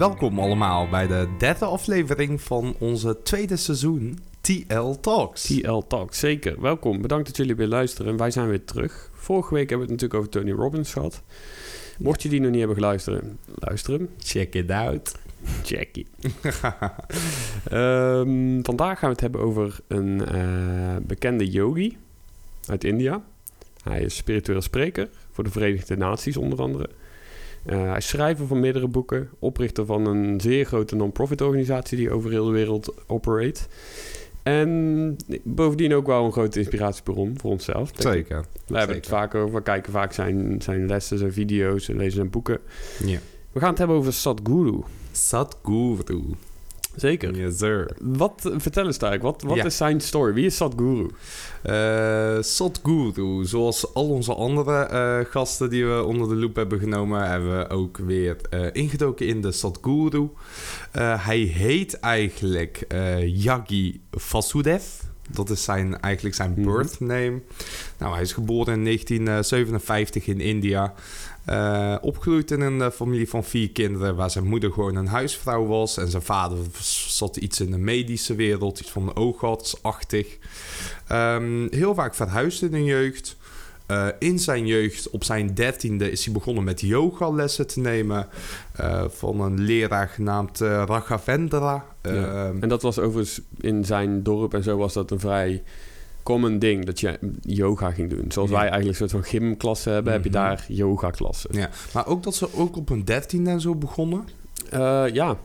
Welkom allemaal bij de derde aflevering van onze tweede seizoen TL Talks. TL Talk, zeker. Welkom, bedankt dat jullie weer luisteren. Wij zijn weer terug. Vorige week hebben we het natuurlijk over Tony Robbins gehad. Mocht je die nog niet hebben geluisterd, luister hem. Check it out. Jackie. Ehm, vandaag gaan we het hebben over een eh, bekende yogi uit India. Hij is spiritueel spreker voor de Verenigde Naties onder andere. Uh, hij is schrijver van meerdere boeken, oprichter van een zeer grote non-profit organisatie die over heel de wereld operate. En bovendien ook wel een grote inspiratiebron voor onszelf. Zeker. We hebben het vaak over, we kijken vaak zijn, zijn lessen, zijn video's, lezen zijn boeken. Ja. We gaan het hebben over Sadhguru. Sadhguru. Zeker. Yes, sir. Wat, vertel eens eigenlijk, wat, wat Ja. is zijn story? Wie is Sadhguru? Eh Sadhguru, zoals al onze andere eh, gasten die we onder de loep hebben genomen, hebben we ook weer eh, ingedoken in de Sadhguru. Eh, hij heet eigenlijk eh, Yagi Vasudev. Dat is zijn, eigenlijk zijn Mhm. birth name. Nou, hij is geboren in 1957 in India. Eh, opgegroeid in een eh, familie van vier kinderen, waar zijn moeder gewoon een huisvrouw was. En zijn vader zat iets in de medische wereld, iets van de oogartsachtig. Ehm, heel vaak verhuisd in de jeugd. Eh, in zijn jeugd, op zijn dertiende, is hij begonnen met yogalessen te nemen. van een leraar genaamd eh, Raghavendra. Ja. Ehm, En dat was overigens in zijn dorp en zo was dat een vrij common ding dat je yoga ging doen. Zoals Ja. wij eigenlijk een soort van gymklassen hebben, heb je Mhm. daar yoga klassen. ja. Maar ook dat ze ook op hun dertiende en zo begonnen. Eh, ja,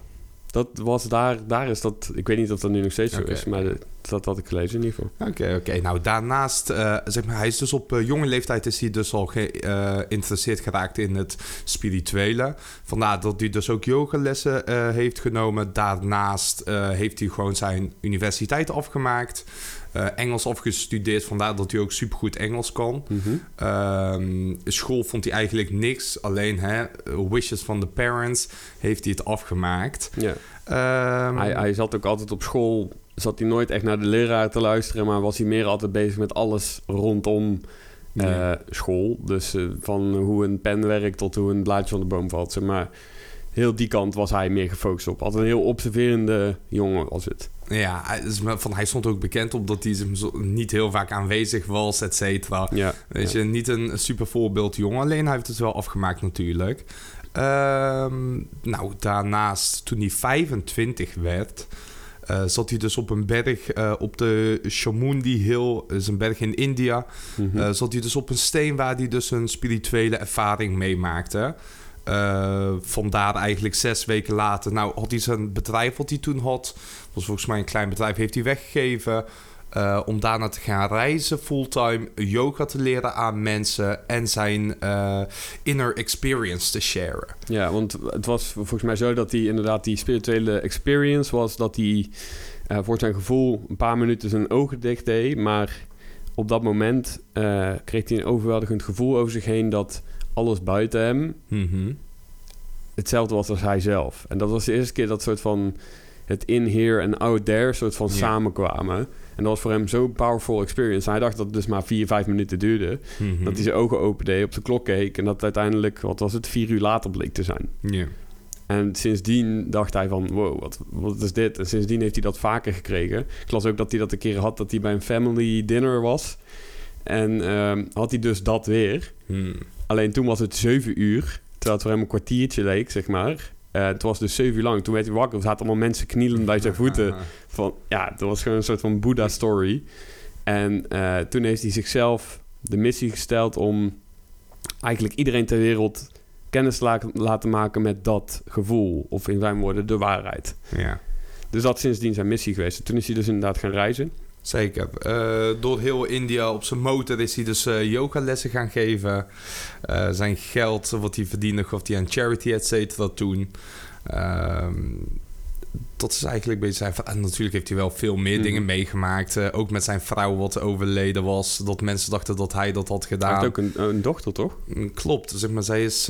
dat was daar, daar is dat, ik weet niet of dat nu nog steeds zo is, maar de- dat had ik gelezen in ieder geval. Oké, oké. Nou, daarnaast, eh, zeg maar, hij is dus op eh, jonge leeftijd is hij dus al geïnteresseerd geraakt in het spirituele. Vandaar dat hij dus ook yogalessen heeft genomen. Daarnaast heeft hij gewoon zijn universiteit afgemaakt. Eh, Engels afgestudeerd, vandaar dat hij ook supergoed Engels kan. Mhm. Ehm, school vond hij eigenlijk niks. Alleen hè, wishes van de parents heeft hij het afgemaakt. Ja. Ehm, Hij, hij zat ook altijd op school, zat hij nooit echt naar de leraar te luisteren, maar was hij meer altijd bezig met alles rondom eh, school. Dus eh, van hoe een pen werkt tot hoe een blaadje van de boom valt. Zeg maar heel die kant was hij meer gefocust op. Altijd een heel observerende jongen was het. Ja, van, hij stond ook bekend op dat hij niet heel vaak aanwezig was, et cetera. Ja, Weet ja. je, niet een super voorbeeld jongen, alleen hij heeft het wel afgemaakt natuurlijk. Ehm, nou, daarnaast, toen hij 25 werd, eh, zat hij dus op een berg eh, op de Chamundi Hill, dat is een berg in India. Mhm. Eh, zat hij dus op een steen waar hij dus een spirituele ervaring meemaakte. Eh, vandaar eigenlijk zes weken later. Nou, had hij zijn bedrijf wat hij toen had. was volgens mij een klein bedrijf, heeft hij weggegeven. eh, om daarna te gaan reizen fulltime, yoga te leren aan mensen en zijn eh, inner experience te sharen. Ja, want het was volgens mij zo dat hij inderdaad die spirituele experience was dat hij voor zijn gevoel een paar minuten zijn ogen dicht deed, maar op dat moment kreeg hij een overweldigend gevoel over zich heen dat alles buiten hem hetzelfde was als hij zelf. En dat was de eerste keer dat soort van het in here en out there soort van samenkwamen. En dat was voor hem zo'n powerful experience. Hij dacht dat het dus maar vier, vijf minuten duurde. Mhm. Dat hij zijn ogen opende, op de klok keek... en dat uiteindelijk, wat was het, vier uur later bleek te zijn. Ja. En sindsdien dacht hij van, wow, wat, wat is dit? En sindsdien heeft hij dat vaker gekregen. Ik las ook dat hij dat een keer had, dat hij bij een family dinner was. En ehm, had hij dus dat weer. Hmm. Alleen toen was het zeven uur, terwijl het voor hem een kwartiertje leek, zeg maar. Eh, het was dus zeven uur lang. Toen werd hij wakker, er zaten allemaal mensen knielend bij zijn voeten. Van, ja, dat was gewoon een soort van Boeddha-story. En eh, toen heeft hij zichzelf de missie gesteld om eigenlijk iedereen ter wereld kennis te la- laten maken met dat gevoel. Of in zijn woorden, de waarheid. Ja. Dus dat is sindsdien zijn missie geweest. En toen is hij dus inderdaad gaan reizen. Zeker. Eh, door heel India op zijn motor is hij dus eh yogalessen gaan geven. Eh, zijn geld wat hij verdiende gaf hij aan charity, et cetera, toen. Ehm, dat is eigenlijk een beetje zijn... En natuurlijk heeft hij wel veel meer Mhm. dingen meegemaakt. Ook met zijn vrouw wat overleden was. Dat mensen dachten dat hij dat had Hij gedaan. heeft ook een, een dochter, toch? Mm, Klopt, zeg maar, zij is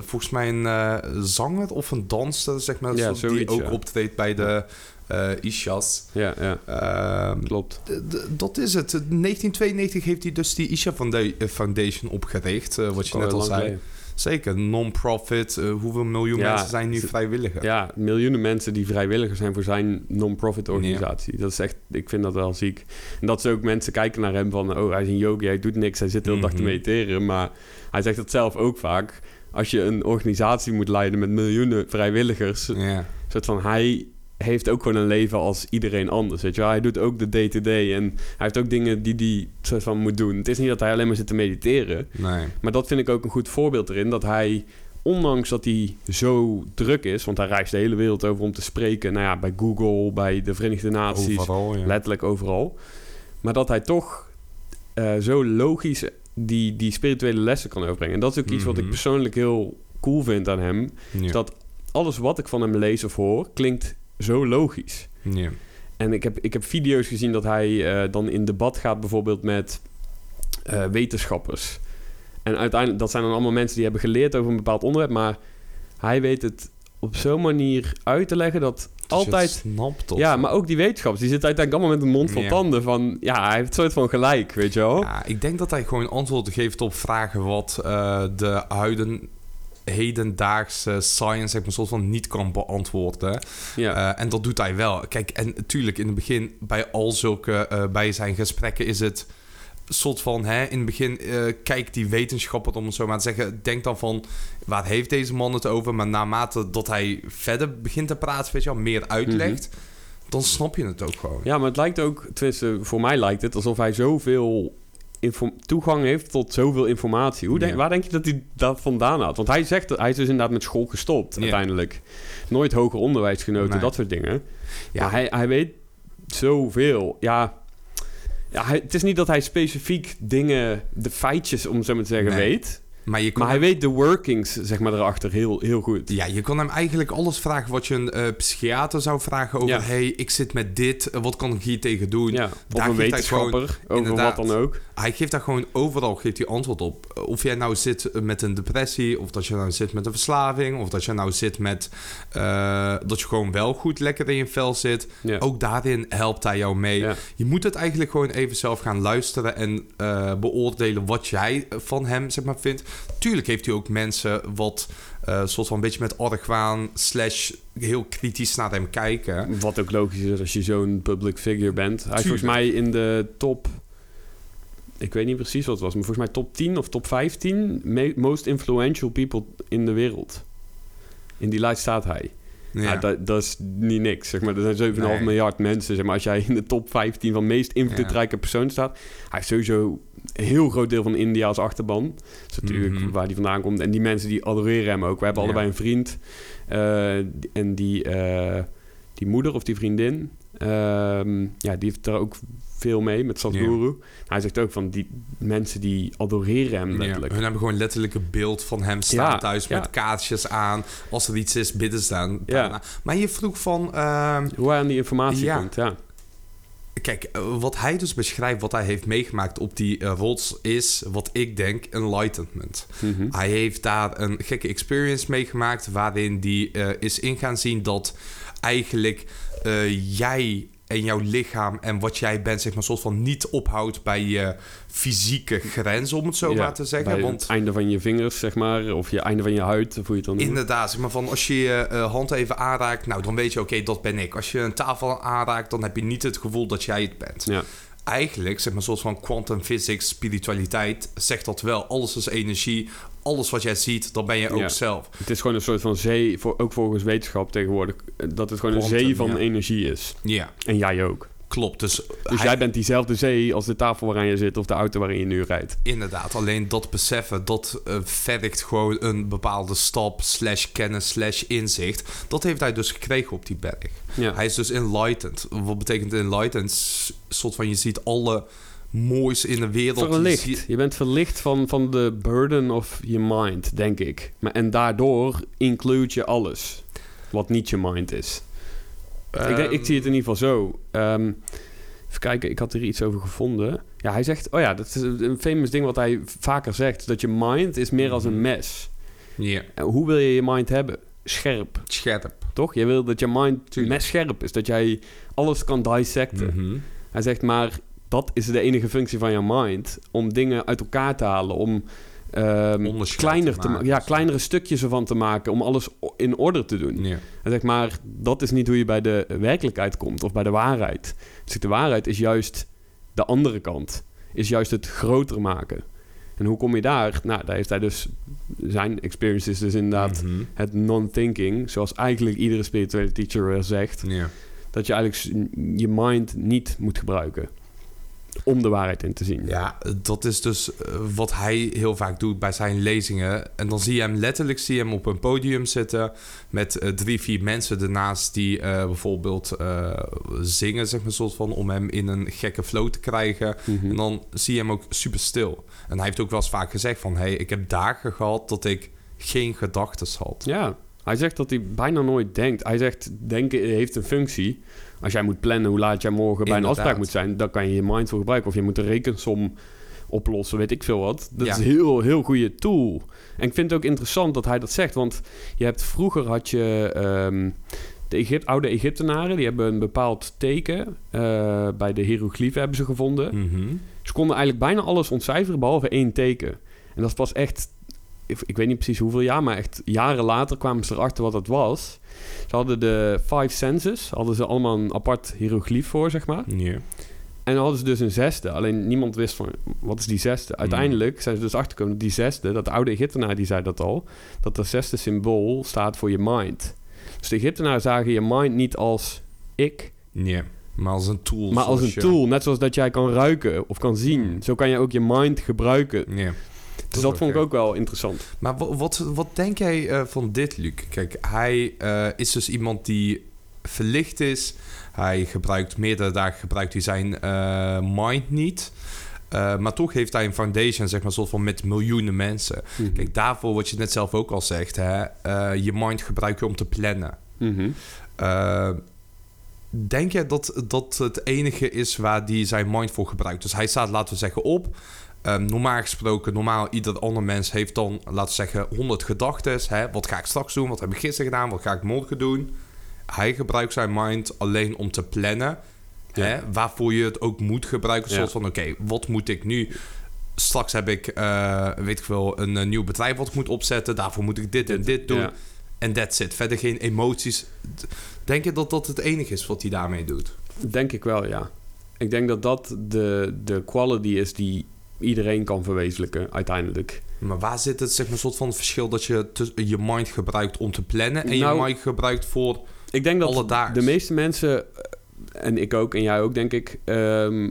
volgens mij een zanger of een danser, zeg maar, Ja, die ook ja. optreedt bij de eh Ishas. Ja, ja, Ehm, klopt. Dat is het. In 1992 heeft hij dus die Isha eh, Foundation opgericht, eh, wat je net al zei. Zeker, non-profit. hoeveel miljoen Ja, mensen zijn nu vrijwilliger? Ja, miljoenen mensen die vrijwilliger zijn voor zijn non-profit organisatie. Dat is echt, ik vind dat wel ziek. En dat ze ook mensen kijken naar hem van, oh, hij is een yogi, hij doet niks, hij zit de hele dag te Mhm. mediteren. Maar hij zegt dat zelf ook vaak. Als je een organisatie moet leiden met miljoenen vrijwilligers, Ja. soort van hij heeft ook gewoon een leven als iedereen anders. Weet je wel? Hij doet ook de day-to-day en hij heeft ook dingen die hij soort van moet doen. Het is niet dat hij alleen maar zit te mediteren. Nee. Maar dat vind ik ook een goed voorbeeld erin. Dat hij, ondanks dat hij zo druk is... want hij reist de hele wereld over om te spreken... nou ja, bij Google, bij de Verenigde Naties... Overal, ja. letterlijk overal. Maar dat hij toch eh, zo logisch die, die spirituele lessen kan overbrengen. En dat is ook iets wat ik Mhm. persoonlijk heel cool vind aan hem. Ja. Dat alles wat ik van hem lees of hoor... klinkt zo logisch. En ik heb, ik heb video's gezien dat hij eh, dan in debat gaat, bijvoorbeeld met eh, wetenschappers. En uiteindelijk, dat zijn dan allemaal mensen die hebben geleerd over een bepaald onderwerp, maar hij weet het op zo'n manier uit te leggen dat altijd. snapt of Ja, maar ook die wetenschappers, die zitten uiteindelijk allemaal met een mond vol tanden van, ja, hij heeft een soort van gelijk, weet je wel? Ja, ik denk dat hij gewoon antwoorden geeft op vragen wat eh, de huiden, hedendaagse science zeg maar, soort van niet kan beantwoorden. Ja, Eh, en dat doet hij wel. Kijk, en natuurlijk in het begin bij al zulke, eh, bij zijn gesprekken is het soort van, hè, in het begin eh kijkt die wetenschapper om het zo maar te zeggen, denk dan van, waar heeft deze man het over? Maar naarmate dat hij verder begint te praten, weet je wel, meer uitlegt, dan snap je het ook gewoon. ja, maar het lijkt ook, tenminste voor mij lijkt het alsof hij zoveel toegang heeft tot zoveel informatie. Hoe denk, Ja. Waar denk je dat hij dat vandaan had? Want hij zegt, dat hij is dus inderdaad met school gestopt Ja. uiteindelijk. Nooit hoger onderwijs genoten, Nee. dat soort dingen. Ja. Maar hij, hij weet zoveel. Ja, ja hij, het is niet dat hij specifiek dingen, de feitjes om zo maar te zeggen, Nee. weet. Maar je Maar hij weet de workings, zeg maar, erachter heel, heel goed. Ja, je kan hem eigenlijk alles vragen wat je een eh, psychiater zou vragen over... Ja. hey, ik zit met dit, eh, wat kan ik hier tegen doen? Ja, Daar een geeft hij wetenschapper, over inderdaad. wat dan ook. Hij geeft daar gewoon overal geeft hij antwoord op. Of jij nou zit met een depressie, of dat je nou zit met een verslaving... of dat je nou zit met eh, dat je gewoon wel goed lekker in je vel zit. Ja. Ook daarin helpt hij jou mee. Ja. Je moet het eigenlijk gewoon even zelf gaan luisteren... en beoordelen wat jij van hem zeg maar, vindt. Tuurlijk heeft hij ook mensen wat... eh soort van een beetje met argwaan... slash heel kritisch naar hem kijken. Wat ook logisch is als je zo'n public figure bent. Hij is volgens mij in de top... Ik weet niet precies wat het was, maar volgens mij top 10 of top 15 me- most influential people in de wereld. In die lijst staat hij. Ja. dat, dat is niet niks. Zeg maar. Er zijn 7,5 Nee. miljard mensen. Zeg maar. Als jij in de top 15 van meest invloedrijke personen staat... Hij heeft sowieso een heel groot deel van India als achterban. Dat is natuurlijk Mhm. waar hij vandaan komt. En die mensen die adoreren hem ook. We hebben allebei een vriend. eh, en die, eh, die moeder of die vriendin... ehm, ja, die heeft er ook veel mee met Sadhguru. Hij zegt ook van die mensen die adoreren hem Ja, letterlijk. hun hebben gewoon letterlijk een beeld van hem staan Ja, thuis ja. met kaartjes aan. Als er iets is, bidden staan. Ja. Maar je vroeg van... ehm, Hoe hij aan die informatie komt, ja. kijk, eh, wat hij dus beschrijft, wat hij heeft meegemaakt op die eh, rots... is, wat ik denk, enlightenment. Mhm. Hij heeft daar een gekke experience meegemaakt... waarin hij eh, is in gaan zien dat eigenlijk jij en jouw lichaam... en wat jij bent, zeg maar, soort van niet ophoudt bij je fysieke grens... om het zo Ja, maar te zeggen. Bij Want het einde van je vingers, zeg maar. Of je einde van je huid, hoe je het dan. Inderdaad, zeg maar van als je je eh, hand even aanraakt, nou dan weet je, oké, dat ben ik. Als je een tafel aanraakt, dan heb je niet het gevoel dat jij het bent. Ja. Eigenlijk, zeg maar, soort van quantum physics, spiritualiteit, zegt dat wel. Alles is energie. Alles wat jij ziet, dat ben je ook Ja. zelf. Het is gewoon een soort van zee, voor, ook volgens wetenschap tegenwoordig, eh, dat het gewoon Quantum, een zee van ja. energie is. Ja, En jij ook. Klopt. Dus, Dus hij- jij bent diezelfde zee als de tafel waaraan je zit of de auto waarin je nu rijdt. Inderdaad, alleen dat beseffen, dat eh, vergt gewoon een bepaalde stap, slash kennis, slash inzicht. Dat heeft hij dus gekregen op die berg. Ja. Hij is dus enlightened. Wat betekent enlightened? Soort van je ziet alle moois in de wereld. Je verlicht. Je bent verlicht van, van de burden of je mind, denk ik. Maar, en daardoor include je alles wat niet je mind is. Ik, denk, ik zie het in ieder geval zo. Ehm, even kijken, ik had er iets over gevonden. Ja, hij zegt... Oh ja, dat is een famous ding wat hij vaker zegt. Dat je mind is meer als een Mhm. mes. Ja, En hoe wil je je mind hebben? Scherp, scherp. toch? Je wil dat je mind Tuurlijk. messcherp is. Dat jij alles kan dissecten. Mhm. Hij zegt maar, dat is de enige functie van je mind. Om dingen uit elkaar te halen. Om Onderscheid kleiner te ja, kleinere stukjes ervan te maken om alles in orde te doen. Ja. En zeg maar, dat is niet hoe je bij de werkelijkheid komt of bij de waarheid. Dus de waarheid is juist de andere kant. Is juist het groter maken. En hoe kom je daar? Nou, daar heeft hij dus... Zijn experience is dus inderdaad Mhm. het non-thinking. Zoals eigenlijk iedere spirituele teacher wel zegt. Ja. Dat je eigenlijk je mind niet moet gebruiken. Om de waarheid in te zien. Ja, dat is dus eh, wat hij heel vaak doet bij zijn lezingen. En dan zie je hem letterlijk zie je hem op een podium zitten met eh, drie, vier mensen ernaast die eh, bijvoorbeeld zingen, zeg maar, soort van, om hem in een gekke flow te krijgen. Mhm. En dan zie je hem ook super stil. En hij heeft ook wel eens vaak gezegd van, hey, ik heb dagen gehad dat ik geen gedachten had. Ja, hij zegt dat hij bijna nooit denkt. Hij zegt, denken heeft een functie. Als jij moet plannen hoe laat jij morgen bij een afspraak moet zijn... dan kan je je mind voor gebruiken. Of je moet een rekensom oplossen, weet ik veel wat. Dat Ja. is een heel, heel goede tool. En ik vind het ook interessant dat hij dat zegt. Want je hebt, vroeger had je... ehm, de Egypt, oude Egyptenaren, die hebben een bepaald teken... eh, bij de hieroglyphen hebben ze gevonden. Mhm. Ze konden eigenlijk bijna alles ontcijferen behalve één teken. En dat is pas echt, ik, ik weet niet precies hoeveel jaar, maar echt jaren later kwamen ze erachter wat dat was. Ze hadden de five senses, hadden ze allemaal een apart hieroglyf voor, zeg maar. En dan hadden ze dus een zesde. Alleen niemand wist van, wat is die zesde? Uiteindelijk zijn ze dus achtergekomen dat die zesde, dat de oude Egyptenaar die zei dat al, dat dat zesde symbool staat voor je mind. Dus de Egyptenaren zagen je mind niet als ik, Ja. Maar als een tool. maar als een je- tool. Net zoals dat jij kan ruiken of kan zien. Hmm. Zo kan je ook je mind gebruiken. Ja. Dus dat vond ik ook wel interessant. Maar wa- wat, wat denk jij eh, van dit, Luc? Kijk, hij eh, is dus iemand die verlicht is. Hij gebruikt meerdere dagen gebruikt hij zijn eh, mind niet. Maar toch heeft hij een foundation, zeg maar, soort van met miljoenen mensen. Kijk, daarvoor, wat je net zelf ook al zegt, hè, je mind gebruiken om te plannen. Mhm. Denk jij dat dat het enige is waar hij zijn mind voor gebruikt? Dus hij staat, laten we zeggen, op. Ehm, normaal gesproken, normaal ieder ander mens heeft dan, laten we zeggen, 100 gedachten. Wat ga ik straks doen? Wat heb ik gisteren gedaan? Wat ga ik morgen doen? Hij gebruikt zijn mind alleen om te plannen. Ja. Hè? Waarvoor je het ook moet gebruiken. Ja. Zoals van, oké, wat moet ik nu... Straks heb ik, eh, weet ik wel, een, eh, nieuw bedrijf wat ik moet opzetten. Daarvoor moet ik dit en dit doen. Ja. En that's it. Verder geen emoties. Denk je dat dat het enige is wat hij daarmee doet? Denk ik wel, ja. Ik denk dat dat de, de quality is die iedereen kan verwezenlijken uiteindelijk. Maar waar zit het zeg maar, soort van verschil dat je je mind gebruikt om te plannen en Nou, je mind gebruikt voor... Ik denk dat de meeste mensen, eh, en ik ook en jij ook denk ik, ehm,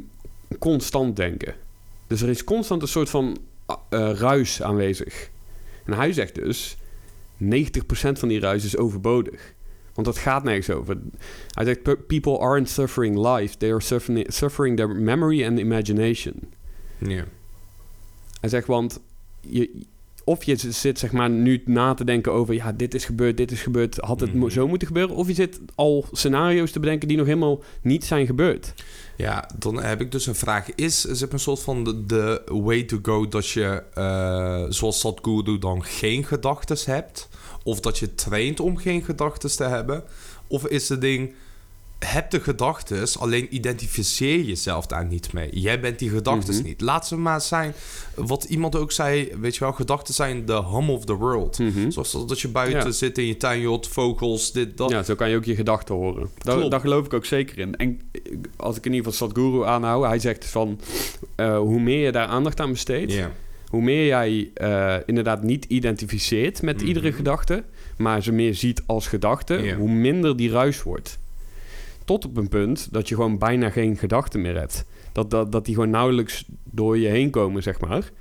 constant denken. Dus er is constant een soort van eh, ruis aanwezig. En hij zegt dus, 90% van die ruis is overbodig. Want dat gaat nergens over. Hij zegt, "Pe- people aren't suffering life, they are suffering, suffering their memory and imagination. Ja. Hij zegt, want je, of je zit zeg maar nu na te denken over... ja, dit is gebeurd, dit is gebeurd, had het Mhm. zo moeten gebeuren? Of je zit al scenario's te bedenken die nog helemaal niet zijn gebeurd. ja, dan heb ik dus een vraag. Is maar, een soort van de, de way to go dat je, eh, zoals Sadhguru, dan geen gedachten hebt? Of dat je traint om geen gedachten te hebben? Of is het ding... Heb de gedachten, alleen identificeer jezelf daar niet mee. Jij bent die gedachten Mhm. niet. Laat ze maar zijn. Wat iemand ook zei, weet je wel, gedachten zijn de hum of the world. Zoals dat- dat je buiten Ja. zit in je tuin, je hoort vogels, dit, dat. Ja, zo kan je ook je gedachten horen. Daar, daar geloof ik ook zeker in. En als ik in ieder geval Sadhguru aanhoud... hij zegt van, eh, hoe meer je daar aandacht aan besteedt... Hoe meer jij eh, inderdaad niet identificeert met Mhm. iedere gedachte, maar ze meer ziet als gedachte, hoe minder die ruis wordt. Tot op een punt dat je gewoon bijna geen gedachten meer hebt. Dat, dat, dat die gewoon nauwelijks door je heen komen, zeg maar.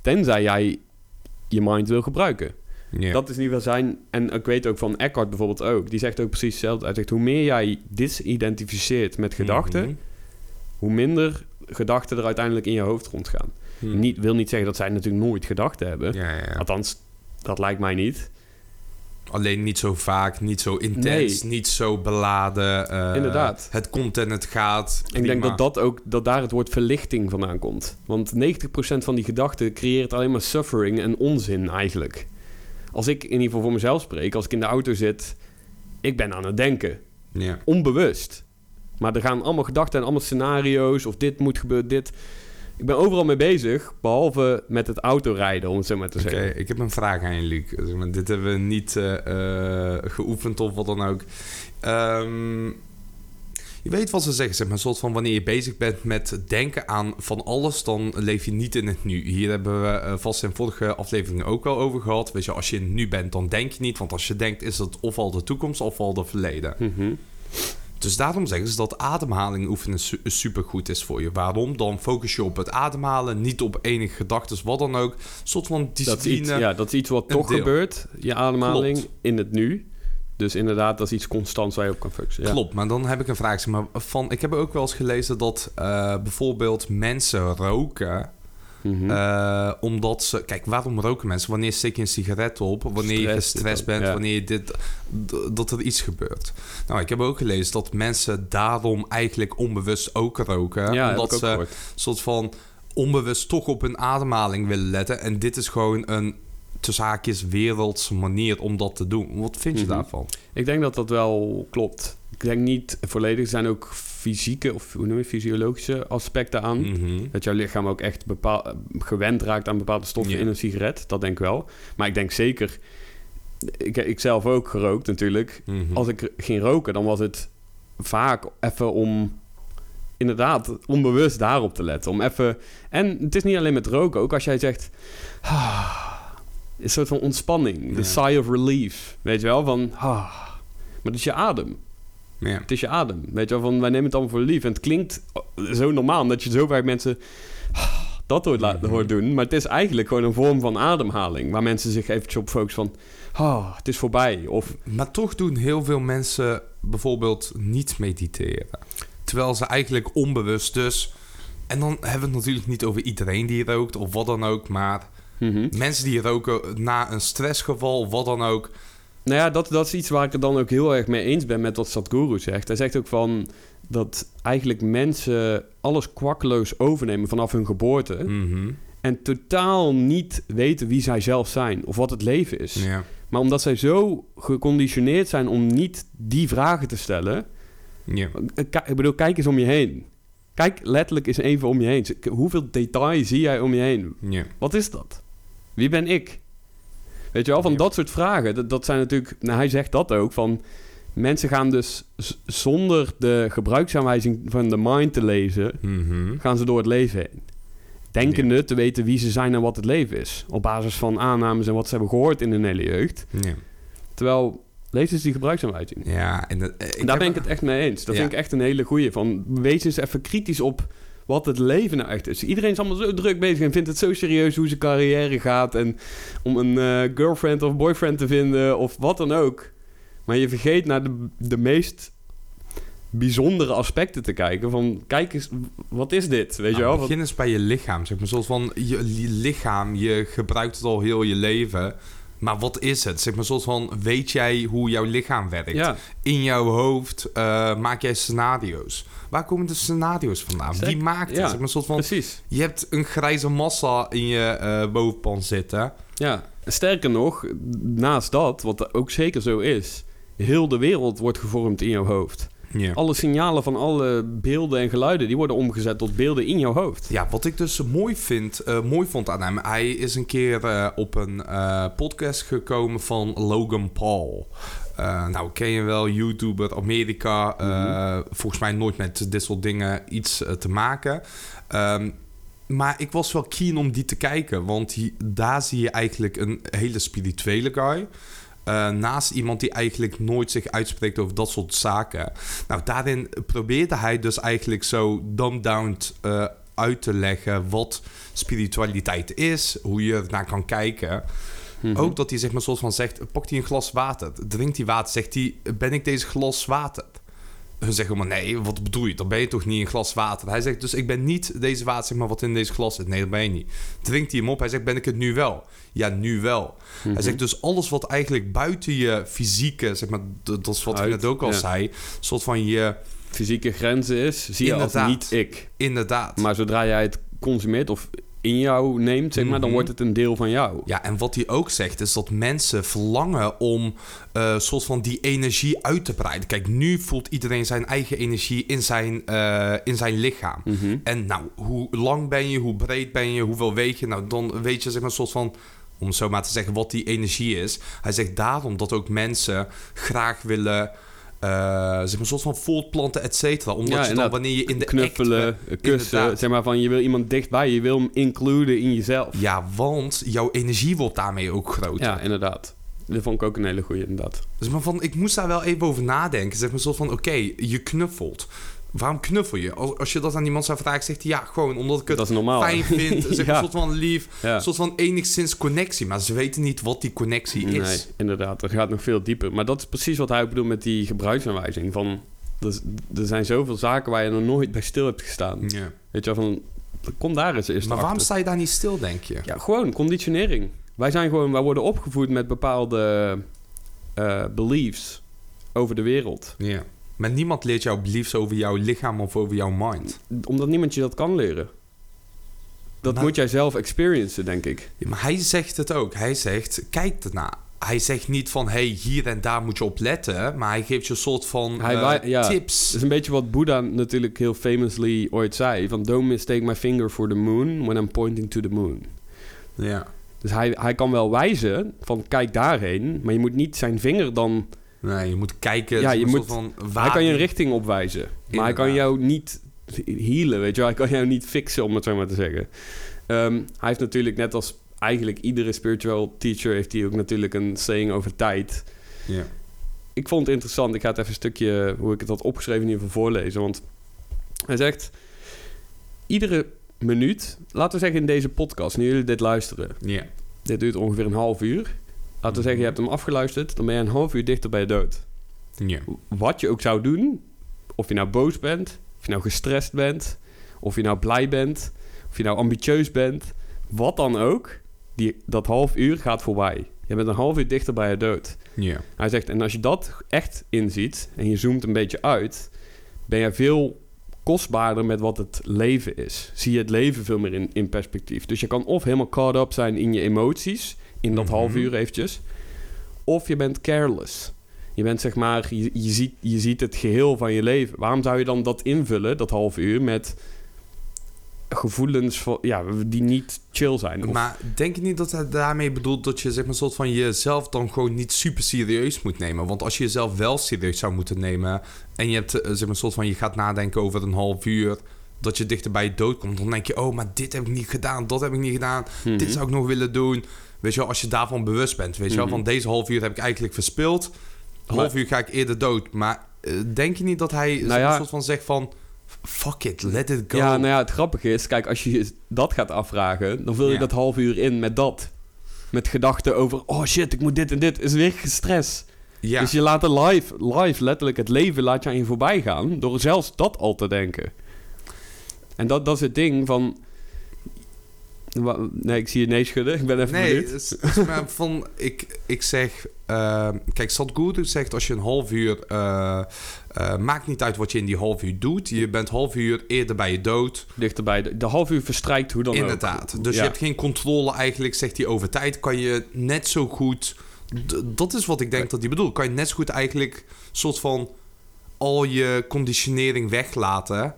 Tenzij jij je mind wil gebruiken. Dat is ieder geval zijn... En ik weet ook van Eckhart bijvoorbeeld ook. Die zegt ook precies hetzelfde. Hij zegt, hoe meer jij disidentificeert met gedachten... Mhm. hoe minder gedachten er uiteindelijk in je hoofd rondgaan. Mhm. Niet, wil niet zeggen dat zij natuurlijk nooit gedachten hebben. Ja, ja, ja. Althans, dat lijkt mij niet. Alleen niet zo vaak, niet zo intens, niet zo beladen. eh, Inderdaad. Het komt en het gaat. Ik denk dat, dat, ook, dat daar het woord verlichting vandaan komt. Want 90% van die gedachten creëert alleen maar suffering en onzin eigenlijk. Als ik in ieder geval voor mezelf spreek, als ik in de auto zit, ik ben aan het denken. Ja. Onbewust. Maar er gaan allemaal gedachten en allemaal scenario's of dit moet gebeuren, dit. Ik ben overal mee bezig, behalve met het autorijden, om het zo maar te Oké, zeggen. ik heb een vraag aan je, Luc. Dit hebben we niet eh, eh, geoefend of wat dan ook. Ehm, je weet wat ze zeggen, zeg maar, soort van wanneer je bezig bent met denken aan van alles, dan leef je niet in het nu. Hier hebben we eh, vast in vorige afleveringen ook wel over gehad. Weet je, als je in het nu bent, dan denk je niet. Want als je denkt, is het ofwel de toekomst ofwel de verleden. Mhm. Dus daarom zeggen ze dat ademhaling oefenen su supergoed is voor je. Waarom? Dan focus je op het ademhalen, niet op enige gedachten, wat dan ook. Een soort van Dat, is discipline. iets, ja, dat is iets wat toch deel. gebeurt, je ademhaling, Klopt. in het nu. Dus inderdaad, dat is iets constants waar je op kan focussen. Ja. Klopt, maar dan heb ik een vraag. Zeg maar, van, ik heb ook wel eens gelezen dat eh, bijvoorbeeld mensen roken. Mhm. eh, omdat ze. Kijk, waarom roken mensen? Wanneer steek je een sigaret op? Wanneer je Stress, gestrest dit, bent? ja. Wanneer je dit. dat er iets gebeurt. Nou, ik heb ook gelezen dat mensen daarom eigenlijk onbewust ook roken. ja, omdat ook ze gehoord. soort van onbewust toch op hun ademhaling willen letten. En dit is gewoon een tussen haakjes wereldse manier om dat te doen. Wat vind je Mhm. daarvan? Ik denk dat dat wel klopt. Ik denk niet volledig. Er zijn ook fysieke of hoe noem je fysiologische aspecten aan. Mhm. Dat jouw lichaam ook echt bepaal, gewend raakt aan bepaalde stoffen in een sigaret. Dat denk ik wel. Maar ik denk zeker... Ik, ik zelf ook gerookt natuurlijk. Mhm. Als ik ging roken, dan was het vaak even om... Inderdaad, onbewust daarop te letten. Om even... En het is niet alleen met roken. Ook als jij zegt... "Ah", een soort van ontspanning. De Ja. sigh of relief. Weet je wel? Van... "Ah." Maar het is je adem. Ja. Het is je adem. Weet je wel, van wij nemen het allemaal voor lief. En het klinkt zo normaal, omdat je zo vaak mensen dat hoort, laten, hoort doen. Maar het is eigenlijk gewoon een vorm van ademhaling. Waar mensen zich eventjes op focussen van... Ah, het is voorbij. Of Maar toch doen heel veel mensen bijvoorbeeld niet mediteren. Terwijl ze eigenlijk onbewust dus... En dan hebben we het natuurlijk niet over iedereen die rookt of wat dan ook. Maar Mhm. mensen die roken na een stressgeval of wat dan ook. Nou ja, dat, dat is iets waar ik het dan ook heel erg mee eens ben met wat Sadhguru zegt. Hij zegt ook van dat eigenlijk mensen alles kwakkeloos overnemen vanaf hun geboorte. Mhm. En totaal niet weten wie zij zelf zijn of wat het leven is. Ja. Maar omdat zij zo geconditioneerd zijn om niet die vragen te stellen. Ja. K- Ik bedoel, kijk eens om je heen. Kijk letterlijk eens even om je heen. Hoeveel detail zie jij om je heen? Ja. Wat is dat? Wie ben ik? Weet je wel, van Ja. dat soort vragen. Dat, dat zijn natuurlijk... Nou, hij zegt dat ook, van... Mensen gaan dus zonder de gebruiksaanwijzing van de mind te lezen... Mhm. gaan ze door het leven heen. Denkende te weten wie ze zijn en wat het leven is. Op basis van aannames en wat ze hebben gehoord in hun hele jeugd. Ja. Terwijl, lees eens die gebruiksaanwijzing. Ja, en dat- eh, ik Daar heb- ben ik het echt mee eens. Dat Ja. vind ik echt een hele goeie. Van, wees eens even kritisch op wat het leven nou echt is. Iedereen is allemaal zo druk bezig en vindt het zo serieus hoe zijn carrière gaat. En om een eh, girlfriend of boyfriend te vinden of wat dan ook. Maar je vergeet naar de, de meest bijzondere aspecten te kijken. Van, kijk eens, wat is dit? Weet je Nou, wel? Wat- begin eens bij je lichaam. Zeg maar. Zoals van je, je lichaam, je gebruikt het al heel je leven. Maar wat is het? Zeg maar, zoals van, weet jij hoe jouw lichaam werkt? ja, In jouw hoofd eh, maak jij scenario's. Waar komen de scenario's vandaan? Wie maakt het? ja, Zeg maar, soort van, precies. je hebt een grijze massa in je eh, bovenpan zitten. Ja, sterker nog, naast dat, wat ook zeker zo is... heel de wereld wordt gevormd in jouw hoofd. Alle signalen van alle beelden en geluiden... die worden omgezet tot beelden in jouw hoofd. Ja, wat ik dus mooi, vind, eh, mooi vond aan hem. Hij is een keer eh, op een eh, podcast gekomen van Logan Paul. Nou, ken je wel, YouTuber, Amerika. eh, Volgens mij nooit met dit soort dingen iets te maken. Ehm, maar ik was wel keen om die te kijken. Want die- daar zie je eigenlijk een hele spirituele guy. Eh, naast iemand die eigenlijk nooit zich uitspreekt over dat soort zaken. Nou, daarin probeerde hij dus eigenlijk zo dumb-down eh, uit te leggen wat spiritualiteit is, hoe je er naar kan kijken. Mhm. Ook dat hij zeg maar soort van zegt, pakt hij een glas water, drinkt hij water, zegt hij, ben ik deze glas water? Hun zeggen maar nee, wat bedoel je? Dan ben je toch niet een glas water? Hij zegt dus, ik ben niet deze water, zeg maar, wat in deze glas zit. Nee, dat ben je niet. Drinkt hij hem op? Hij zegt, ben ik het nu wel? Ja, nu wel. Mhm. Hij zegt dus alles wat eigenlijk buiten je fysieke, zeg maar, dat is wat ik Uit, net ook al ja. zei, soort van je, Fysieke grenzen is, zie je als Inderdaad. niet ik. inderdaad. Maar zodra jij het consumeert of in jou neemt, zeg maar, dan Mhm. wordt het een deel van jou. Ja, en wat hij ook zegt is dat mensen verlangen om eh soort van die energie uit te breiden. Kijk, nu voelt iedereen zijn eigen energie in zijn, eh, in zijn lichaam. Mhm. En nou, hoe lang ben je, hoe breed ben je, hoeveel weeg je? Nou, dan weet je zeg maar een soort van, om zo maar te zeggen, wat die energie is. Hij zegt daarom dat ook mensen graag willen, eh zeg maar een soort van voortplanten, et cetera. Omdat Ja, je dan wanneer je in de Knuffelen, act- kussen, inderdaad. zeg maar van je wil iemand dichtbij, je wil hem includen in jezelf. Ja, want jouw energie wordt daarmee ook groter. Ja, inderdaad. Dat vond ik ook een hele goeie, inderdaad. Dus maar van, ik moest daar wel even over nadenken. Zeg maar zo van, oké, je knuffelt. Waarom knuffel je? Als, als je dat aan iemand zou vragen, zegt hij ja, gewoon omdat ik het Dat is normaal. fijn vind. Zeg Ja. een soort van lief, Ja. een soort van enigszins connectie. Maar ze weten niet wat die connectie is. Nee, inderdaad. Dat gaat nog veel dieper. Maar dat is precies wat hij bedoelt met die gebruiksaanwijzing. Van, er, er zijn zoveel zaken waar je nog nooit bij stil hebt gestaan. Ja. Weet je wel, van, kom daar eens eerst Maar waarom achter. sta je daar niet stil, denk je? Ja, gewoon conditionering. Wij zijn gewoon, wij worden opgevoed met bepaalde eh, beliefs over de wereld. Ja. Maar niemand leert jou beliefs over jouw lichaam of over jouw mind. Omdat niemand je dat kan leren. Dat Nou- moet jij zelf experiencen, denk ik. Maar hij zegt het ook. Hij zegt, kijk ernaar. Hij zegt niet van, hey, hier en daar moet je op letten. Maar hij geeft je een soort van Hij eh, ja. tips. Dat is een beetje wat Boeddha natuurlijk heel famously ooit zei. Van, don't mistake my finger for the moon when I'm pointing to the moon. Ja. Dus hij, hij kan wel wijzen van, kijk daarheen. Maar je moet niet zijn vinger dan... Nee, je moet kijken. Ja, je moet- van Hij kan je een richting opwijzen. Maar hij kan jou niet healen, weet je. Hij kan jou niet fixen, om het zo maar te zeggen. Ehm, hij heeft natuurlijk net als eigenlijk iedere spiritual teacher... heeft hij ook natuurlijk een saying over tijd. Ja. Ik vond het interessant. Ik ga het even een stukje, hoe ik het had opgeschreven, in ieder geval voorlezen. Want hij zegt... Iedere minuut, laten we zeggen in deze podcast... nu jullie dit luisteren... Ja. dit duurt ongeveer een half uur... Laten we zeggen, je hebt hem afgeluisterd... dan ben je een half uur dichter bij je dood Ja. wat je ook zou doen, of je nou boos bent, of je nou gestrest bent, of je nou blij bent, of je nou ambitieus bent, wat dan ook, die, dat half uur gaat voorbij. Je bent een half uur dichter bij je dood. Ja. Hij zegt, en als je dat echt inziet en je zoomt een beetje uit, ben je veel kostbaarder met wat het leven is. Zie je het leven veel meer in, in perspectief. Dus je kan of helemaal caught up zijn in je emoties, in dat Mhm. half uur eventjes, of je bent careless. Je bent zeg maar, je, je, ziet, je ziet het geheel van je leven. Waarom zou je dan dat invullen, dat half uur, met gevoelens van, ja, die niet chill zijn? Of- Maar denk je niet dat hij daarmee bedoelt dat je zeg maar, soort van jezelf dan gewoon niet super serieus moet nemen? Want als je jezelf wel serieus zou moeten nemen en je hebt eh, zeg maar, soort van je gaat nadenken over een half uur dat je dichter bij je dood komt, dan denk je, oh, maar dit heb ik niet gedaan, dat heb ik niet gedaan, Mhm. dit zou ik nog willen doen. Weet je wel, als je daarvan bewust bent, weet je wel, Mhm. van deze half uur heb ik eigenlijk verspild, half uur ga ik eerder dood. Maar eh, denk je niet dat hij ja. een soort van zegt van, fuck it, let it go. Ja, nou ja, het grappige is, kijk, als je dat gaat afvragen, dan vul je Ja. dat half uur in met dat. Met gedachten over, oh shit, ik moet dit en dit. Is weer gestrest. Ja. Dus je laat er live, live, letterlijk het leven laat je aan je voorbij gaan, door zelfs dat al te denken. En dat, dat is het ding van... Nee, ik zie je nee schudden. Ik ben even Nee, benieuwd. het is- maar van, ik, ik zeg... eh, kijk, Sadhguru zegt als je een half uur... eh, eh, maakt niet uit wat je in die half uur doet. Je bent half uur eerder bij je dood. Dichterbij. De, de half uur verstrijkt hoe dan ook. Inderdaad. Dus Ja. je hebt geen controle eigenlijk, zegt hij, over tijd. Kan je net zo goed... dat is wat ik denk dat hij bedoelt. Kan je net zo goed eigenlijk... soort van... al je conditionering weglaten...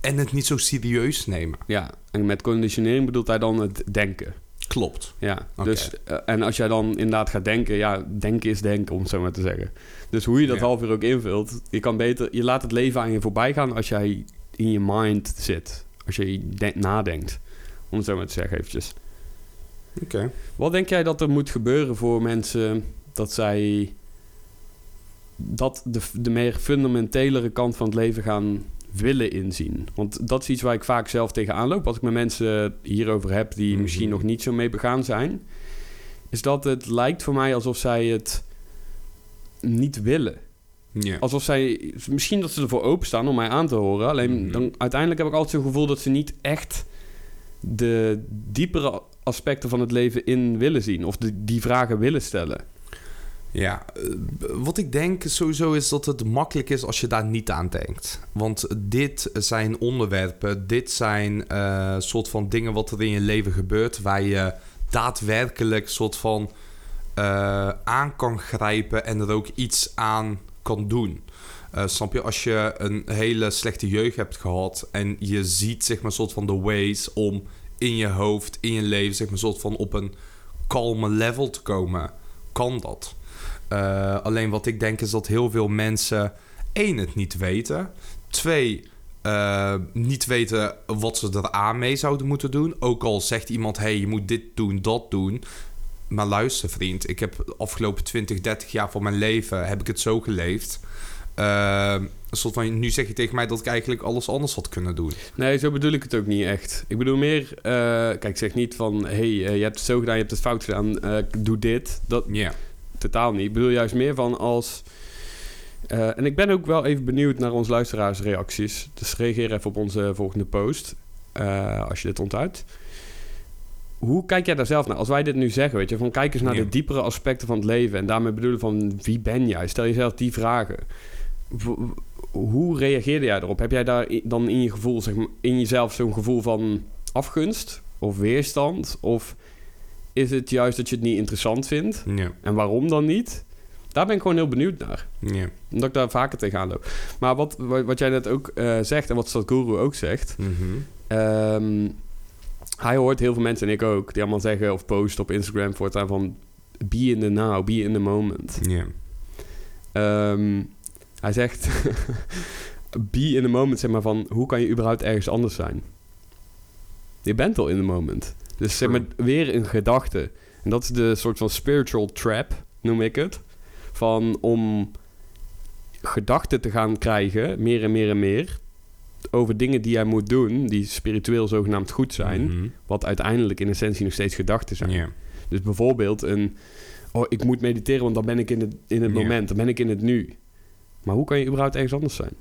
en het niet zo serieus nemen. Ja, en met conditionering bedoelt hij dan het denken. Klopt. Ja, dus, eh, en als jij dan inderdaad gaat denken, ja, denken is denken, om het zo maar te zeggen. Dus hoe je dat Ja. half uur ook invult, je kan beter, je laat het leven aan je voorbij gaan als jij in je mind zit. Als je de- nadenkt, om het zo maar te zeggen eventjes. Oké. Wat denk jij dat er moet gebeuren voor mensen dat zij dat de, de meer fundamentelere kant van het leven gaan willen inzien? Want dat is iets waar ik vaak zelf tegenaan loop als ik met mensen hierover heb die Mhm. misschien nog niet zo mee begaan zijn. Is dat het lijkt voor mij alsof zij het niet willen. Alsof zij, misschien dat ze ervoor openstaan om mij aan te horen. Alleen Mhm. dan, uiteindelijk heb ik altijd zo'n gevoel dat ze niet echt de diepere aspecten van het leven in willen zien. Of de, die vragen willen stellen. Ja, eh, wat ik denk sowieso is dat het makkelijk is als je daar niet aan denkt. Want dit zijn onderwerpen, dit zijn eh soort van dingen wat er in je leven gebeurt... waar je daadwerkelijk soort van eh, aan kan grijpen en er ook iets aan kan doen. Snap je, als je een hele slechte jeugd hebt gehad en je ziet zeg maar soort van de ways om in je hoofd, in je leven, zeg maar soort van op een kalme level te komen, kan dat. Eh, alleen wat ik denk is dat heel veel mensen één het niet weten, twee eh, niet weten wat ze eraan mee zouden moeten doen. Ook al zegt iemand, hey, je moet dit doen, dat doen. Maar luister vriend, ik heb de afgelopen 20, 30 jaar van mijn leven heb ik het zo geleefd. Eh, een soort van, nu zeg je tegen mij dat ik eigenlijk alles anders had kunnen doen. Nee, zo bedoel ik het ook niet echt. Ik bedoel meer, eh, kijk, ik zeg niet van, hey, eh, je hebt het zo gedaan, je hebt het fout gedaan, eh, doe dit. Dat Ja. Totaal niet. Ik bedoel juist meer van als. eh, en ik ben ook wel even benieuwd naar onze luisteraarsreacties. Dus reageer even op onze volgende post. eh, als je dit onthoudt. Hoe kijk jij daar zelf naar? Als wij dit nu zeggen, weet je, van kijk eens naar Ja. de diepere aspecten van het leven. En daarmee bedoelen van wie ben jij? Stel jezelf die vragen. W- hoe reageerde jij erop? Heb jij daar dan in je gevoel, zeg maar, in jezelf zo'n gevoel van afgunst of weerstand? Of is het juist dat je het niet interessant vindt? Ja. En waarom dan niet? Daar ben ik gewoon heel benieuwd naar. Ja. Omdat ik daar vaker tegenaan loop. Maar wat, wat jij net ook eh, zegt en wat Sadhguru ook zegt... Mhm. ehm, hij hoort heel veel mensen, en ik ook... die allemaal zeggen of posten op Instagram voortaan van... be in the now, be in the moment. Ja. Ehm, hij zegt... be in the moment, zeg maar van... hoe kan je überhaupt ergens anders zijn? Je bent al in the moment. Dus zeg maar weer een gedachte. En dat is de soort van spiritual trap, noem ik het. Van om gedachten te gaan krijgen, meer en meer en meer... over dingen die jij moet doen... die spiritueel zogenaamd goed zijn... Mhm. wat uiteindelijk in essentie nog steeds gedachten zijn. Dus bijvoorbeeld een... Oh, ik moet mediteren, want dan ben ik in het, in het moment. Dan ben ik in het nu. Maar hoe kan je überhaupt ergens anders zijn?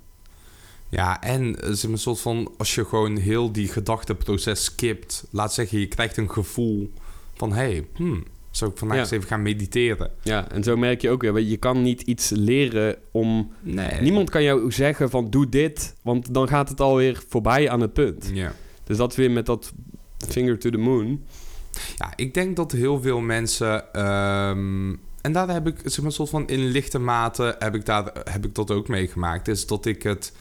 Ja, en zeg maar, een soort van, als je gewoon heel die gedachteproces skipt, laat zeggen, je krijgt een gevoel van, hé, hey, hmm, zou ik vandaag Ja. eens even gaan mediteren? Ja, en zo merk je ook weer... Je kan niet iets leren om... Nee. Niemand kan jou zeggen van doe dit, want dan gaat het alweer voorbij aan het punt. Ja. Dus dat weer met dat finger to the moon. Ja, ik denk dat heel veel mensen. ehm, en daar heb ik, zeg maar, een soort van in lichte mate heb ik, daar, heb ik dat ook meegemaakt. Is dat ik het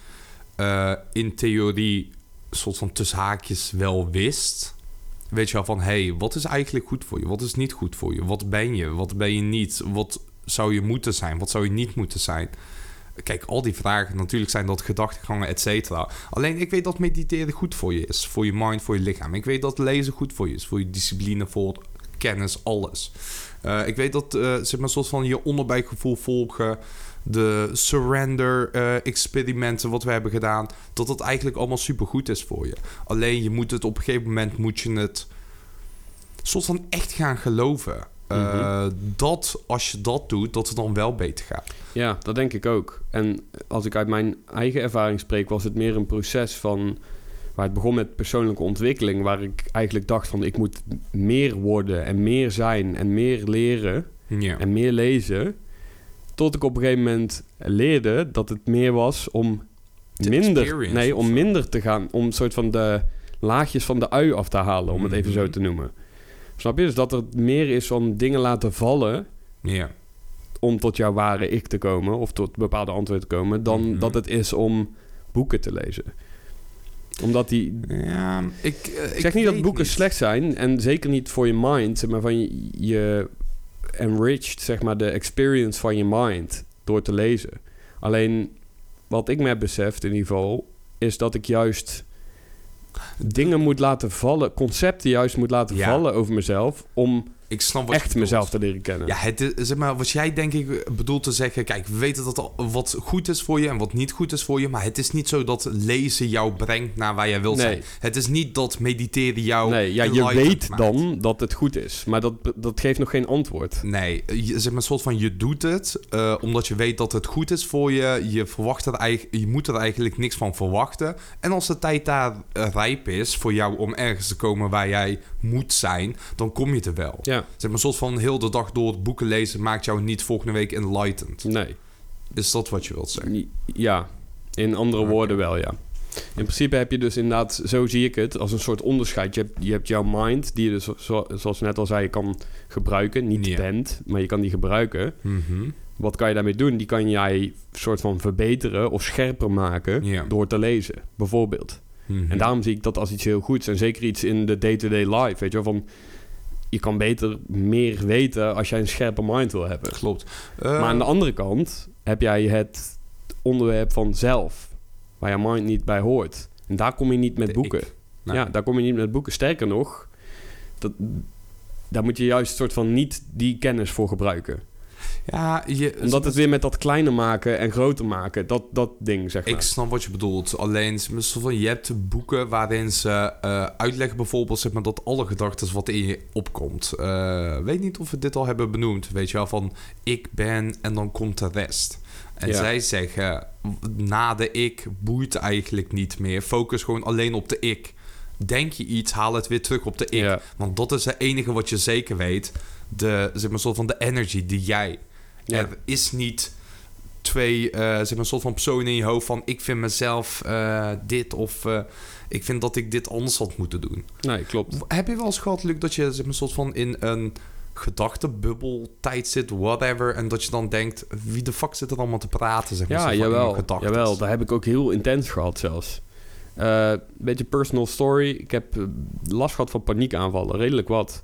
eh, in theorie, soort van tussen haakjes, wel wist. Weet je wel van, hey, wat is eigenlijk goed voor je? Wat is niet goed voor je? Wat ben je? Wat ben je niet? Wat zou je moeten zijn? Wat zou je niet moeten zijn? Kijk, al die vragen, natuurlijk zijn dat gedachtegangen, et cetera. Alleen ik weet dat mediteren goed voor je is. Voor je mind, voor je lichaam. Ik weet dat lezen goed voor je is. Voor je discipline, voor kennis, alles. Eh, ik weet dat, eh zeg maar, soort van je onderbuikgevoel volgen... de surrender eh, experimenten wat we hebben gedaan... dat dat eigenlijk allemaal supergoed is voor je. Alleen je moet het op een gegeven moment moet je het... soort van echt gaan geloven. Eh, Dat als je dat doet, dat het dan wel beter gaat. Ja, dat denk ik ook. En als ik uit mijn eigen ervaring spreek, was het meer een proces van... Waar het begon met persoonlijke ontwikkeling, waar ik eigenlijk dacht van ik moet meer worden en meer zijn en meer leren en meer lezen. Tot ik op een gegeven moment leerde dat het meer was om minder, nee, om minder te gaan, om een soort van de laagjes van de ui af te halen, om het even zo Mhm. te noemen. Snap je? Dus dat er meer is van dingen laten vallen ja. om tot jouw ware ik te komen of tot bepaalde antwoorden te komen, dan Mhm. dat het is om boeken te lezen. Omdat die. Ja, ik, eh, Ik zeg niet dat boeken slecht zijn en zeker niet voor je mind, maar van je, je enriched zeg maar de experience van je mind door te lezen. Alleen wat ik me heb beseft in ieder geval is dat ik juist dingen moet laten vallen, concepten juist moet laten Ja. vallen over mezelf om Ik snap wat echt mezelf te leren kennen. Ja, het is, zeg maar, wat jij denk ik bedoelt te zeggen... Kijk, we weten dat al wat goed is voor je en wat niet goed is voor je... maar het is niet zo dat lezen jou brengt naar waar jij wilt Nee. zijn. Het is niet dat mediteren jou Nee, ja, je weet maakt. dan dat het goed is. Maar dat, dat geeft nog geen antwoord. Nee, je, zeg maar, een soort van je doet het eh, omdat je weet dat het goed is voor je. Je, verwacht er eigenlijk, je moet er eigenlijk niks van verwachten. En als de tijd daar eh, rijp is voor jou om ergens te komen waar jij moet zijn, dan kom je er wel. Ja, Zeg maar, een soort van heel de dag door het boeken lezen maakt jou niet volgende week enlightened. nee. Is dat wat je wilt zeggen? Ja, in andere woorden wel, ja. In principe heb je dus inderdaad, zo zie ik het, als een soort onderscheid. Je hebt, je hebt jouw mind, die je dus, zo- zoals net al zei, kan gebruiken. Niet bent, maar je kan die gebruiken. Mhm. Wat kan je daarmee doen? Die kan jij soort van verbeteren of scherper maken door te lezen, bijvoorbeeld. Mhm. En daarom zie ik dat als iets heel goeds. En zeker iets in de day-to-day life, weet je wel, van... Je kan beter meer weten als jij een scherpe mind wil hebben. Klopt. Maar Eh, aan de andere kant heb jij het onderwerp van zelf, waar je mind niet bij hoort. En daar kom je niet met boeken. Nee. Ja, daar kom je niet met boeken. Sterker nog, dat, daar moet je juist soort van niet die kennis voor gebruiken. Ja, je, Omdat het weer met dat kleiner maken en groter maken, dat, dat ding zeg maar. Ik snap wat je bedoelt. Alleen, je hebt boeken waarin ze eh, uitleggen bijvoorbeeld zeg maar, dat alle gedachten wat in je opkomt. Eh, weet niet of we dit al hebben benoemd. Weet je wel, van ik ben en dan komt de rest. En Ja. zij zeggen, na de ik boeit eigenlijk niet meer. Focus gewoon alleen op de ik. Denk je iets, haal het weer terug op de ik. Ja. Want dat is het enige wat je zeker weet. De, zeg maar, soort van de energy die jij Ja. er is niet twee, eh, zeg maar, een soort van personen in je hoofd van... ik vind mezelf eh, dit of eh, ik vind dat ik dit anders had moeten doen. Nee, klopt. Heb je wel eens gehad, Luc, dat je zeg maar, een soort van in een gedachtenbubbel tijd zit, whatever... en dat je dan denkt, wie de fuck zit er allemaal te praten, zeg maar, Ja, jawel. Jawel, dat heb ik ook heel intens gehad zelfs. Een beetje personal story. Ik heb last gehad van paniekaanvallen, redelijk wat.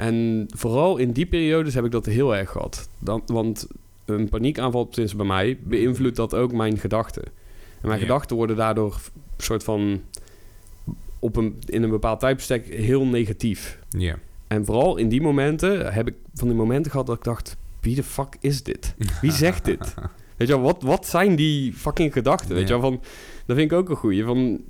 En vooral in die periodes heb ik dat heel erg gehad. Dan, want een paniekaanval, sinds bij mij, beïnvloedt dat ook mijn gedachten. En mijn Ja. gedachten worden daardoor een soort van... Op een, in een bepaald tijdbestek heel negatief. Ja. En vooral in die momenten heb ik van die momenten gehad dat ik dacht... Wie de fuck is dit? Wie zegt dit? Weet je wel, wat, wat zijn die fucking gedachten? Weet je wel, van... Dat vind ik ook een goeie. Van,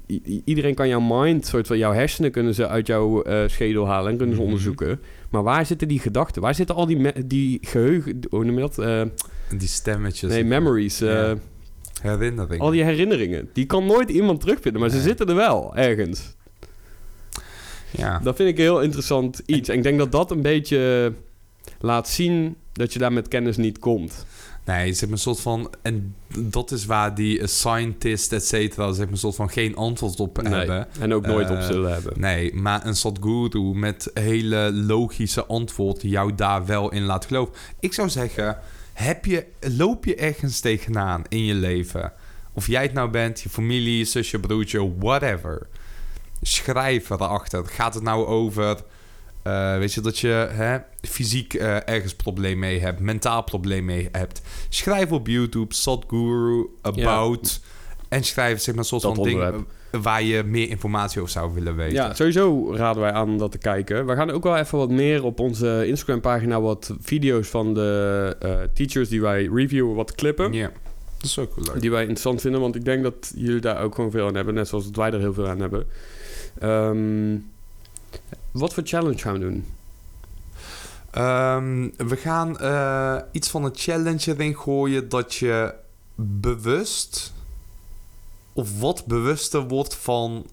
iedereen kan jouw mind, soort van jouw hersenen kunnen ze uit jouw eh, schedel halen en kunnen ze Mhm. onderzoeken. Maar waar zitten die gedachten? Waar zitten al die, die geheugen, hoe noem je dat? Eh, Die stemmetjes. nee, memories. eh, Ja. Herinnering. Al die herinneringen. Die kan nooit iemand terugvinden, maar ze zitten er wel ergens. Ja. Dat vind ik een heel interessant iets. En ik denk dat dat een beetje laat zien dat je daar met kennis niet komt. Nee, zeg maar een soort van... En dat is waar die eh, scientist, et cetera... zeg maar een soort van geen antwoord op Nee. hebben. En ook nooit op Eh, zullen hebben. Nee, maar een Sadhguru met hele logische antwoorden jou daar wel in laat geloven. Ik zou zeggen, heb je, loop je ergens tegenaan in je leven? Of jij het nou bent, je familie, je zusje, broertje, whatever. Schrijf erachter. Gaat het nou over, eh, weet je, dat je hè, fysiek eh, ergens probleem mee hebt, mentaal probleem mee hebt. Schrijf op YouTube, Sadhguru, about... En schrijf zeg maar soort Dat van ding onderwerp. eh, waar je meer informatie over zou willen weten. Ja, sowieso raden wij aan om dat te kijken. We gaan ook wel even wat meer op onze Instagram-pagina wat video's van de eh, teachers die wij reviewen, wat klippen. Ja, dat is ook wel leuk. Die wij interessant vinden, want ik denk dat jullie daar ook gewoon veel aan hebben. Net zoals dat wij er heel veel aan hebben. Ehm, wat voor challenge gaan we doen? Ehm, we gaan eh, iets van een challenge erin gooien dat je bewust of wat bewuster wordt van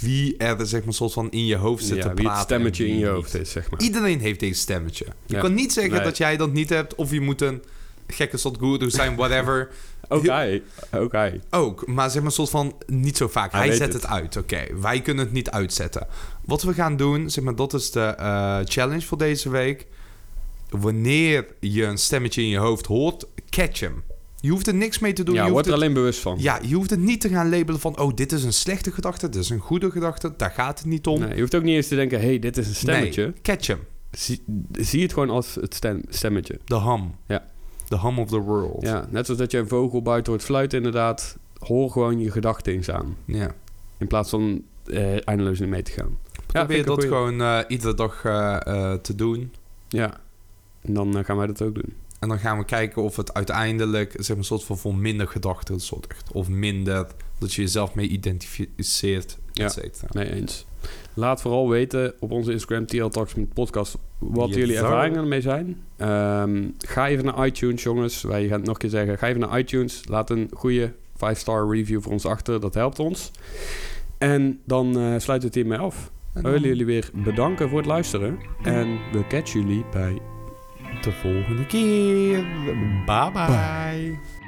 wie er zeg maar soort van in je hoofd zit Ja, te wie praten. het stemmetje in je hoofd is, zeg maar. Iedereen heeft deze stemmetje. Je Ja. kan niet zeggen Nee. dat jij dat niet hebt of je moet een gekke soort guru zijn, whatever. Oké, oké. Ook, maar zeg maar soort van niet zo vaak. Hij zet het. het, uit, oké. Wij kunnen het niet uitzetten. Wat we gaan doen, zeg maar, dat is de eh, challenge voor deze week. Wanneer je een stemmetje in je hoofd hoort, catch hem. Je hoeft er niks mee te doen. Ja, je word hoeft er het, alleen bewust van. ja, je hoeft het niet te gaan labelen van... oh, dit is een slechte gedachte, dit is een goede gedachte. Daar gaat het niet om. Nee, je hoeft ook niet eens te denken, hé, hey, dit is een stemmetje. Nee, catch hem. Zie, zie het gewoon als het stem, stemmetje. De hum. Ja. The hum of the world. Ja, net zoals dat je een vogel buiten hoort fluiten inderdaad. Hoor gewoon je gedachten eens aan. Ja. In plaats van eh, eindeloos in mee te gaan. Probeer dat goeie. gewoon eh, iedere dag eh, eh, te doen. Ja, en dan gaan wij dat ook doen. En dan gaan we kijken of het uiteindelijk zeg maar, een soort van voor minder gedachten zorgt. Of minder dat je jezelf mee identificeert, Ja. et cetera. Nee eens. Laat vooral weten op onze Instagram, TL Talks met podcast, wat Yes, jullie ervaringen ermee zijn. Ehm, ga even naar iTunes, jongens. Wij gaan het nog een keer zeggen. Ga even naar iTunes. Laat een goede 5-star review voor ons achter. Dat helpt ons. En dan eh sluiten we het hiermee af. We willen jullie weer bedanken voor het luisteren. En we catchen jullie bij de volgende keer. Bye bye. Bye.